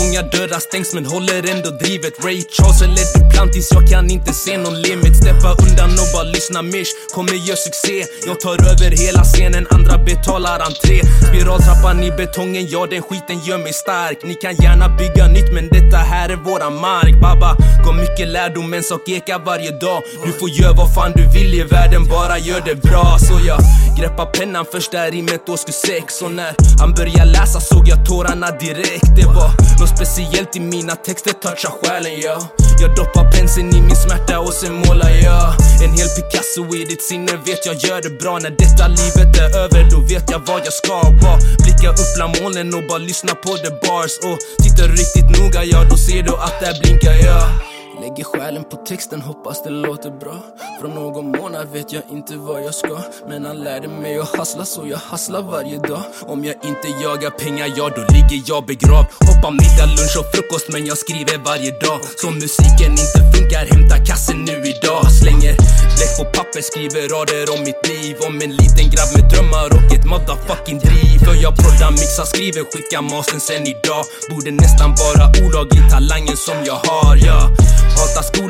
Många dörrar stängs men håller ändå drivet. Ray Charles eller Duplantis, jag kan inte se någon limit. Steppa undan och bara lyssna mish Kommer göra succé, jag tar över hela scenen Andra betalar entré. Spiraltrappan i betongen, ja den skiten gör mig stark. Ni kan gärna bygga nytt men detta här är våran mark. Baba, gav mycket lärdom, en sak ekar varje dag. Du får göra vad fan du vill i världen, bara gör det bra. Så jag greppar pennan första rimmet årskurs 6 Och när han började läsa såg jag tårarna direkt. Det var speciellt i mina texter, touchar själen ja. Jag doppar penseln i min smärta och sen målar jag En hel Picasso i ditt sinne, vet jag gör det bra När detta livet är över, då vet jag vad jag ska vara Blicka upp bland molnen och bara lyssna på the bars. Och tittar riktigt noga, ja då ser du att där blinkar jag. Lägger själen på texten, hoppas det låter bra. Från någon månad vet jag inte vad jag ska. Men han lärde mig att hassla så jag hasslar varje dag. Om jag inte jagar pengar, ja då ligger jag begravd. Hoppar middag, lunch och frukost men jag skriver varje dag. Så musiken inte funkar, hämta kassen nu idag. Slänger bläck på papper, skriver rader om mitt liv. Om en liten grabb med drömmar och ett motherfucking driv. För jag proddar, mixar, skriver, skickar mastern sen idag. Borde nästan vara olaglig talangen som jag har, ja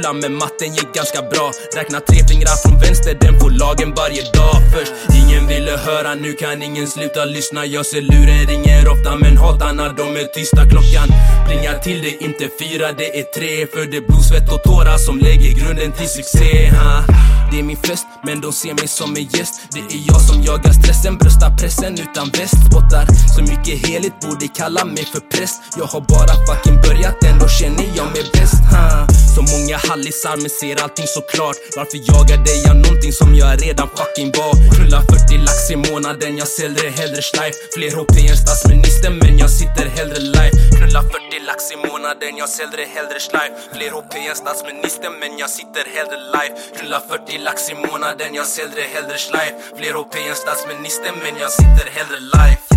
skolan men matten gick ganska bra. Räkna tre fingrar från vänster, den får lagen varje dag. Först ingen ville höra, nu kan ingen sluta lyssna. Jag ser luren ringer ofta men hatarna de är tysta. Klockan plingar till, det är inte fyra, det är tre För det är blod, svett och tårar som lägger grunden till succé ha? Det är min fest, men de ser mig som en gäst. Det är jag som jagar stressen, bröstar pressen utan väst. Spottar så mycket heligt, borde kalla mig för präst. Jag har bara fucking börjat, ändå känner jag mig bäst ha? Så många hallisar men ser allting så klart. Varför jagade jag någonting som jag redan fucking var? Knulla 40 lax i månaden, jag säljer hellre schleif. Fler HP än statsminister men jag sitter hellre live. Knulla 40 lax i månaden, jag säljer hellre schleif. Fler HP än statsminister men jag sitter Sitter hellre live. Rullar 40 lax i månaden, jag säljer hellre schleif Fler OP än statsminister men jag sitter hellre live.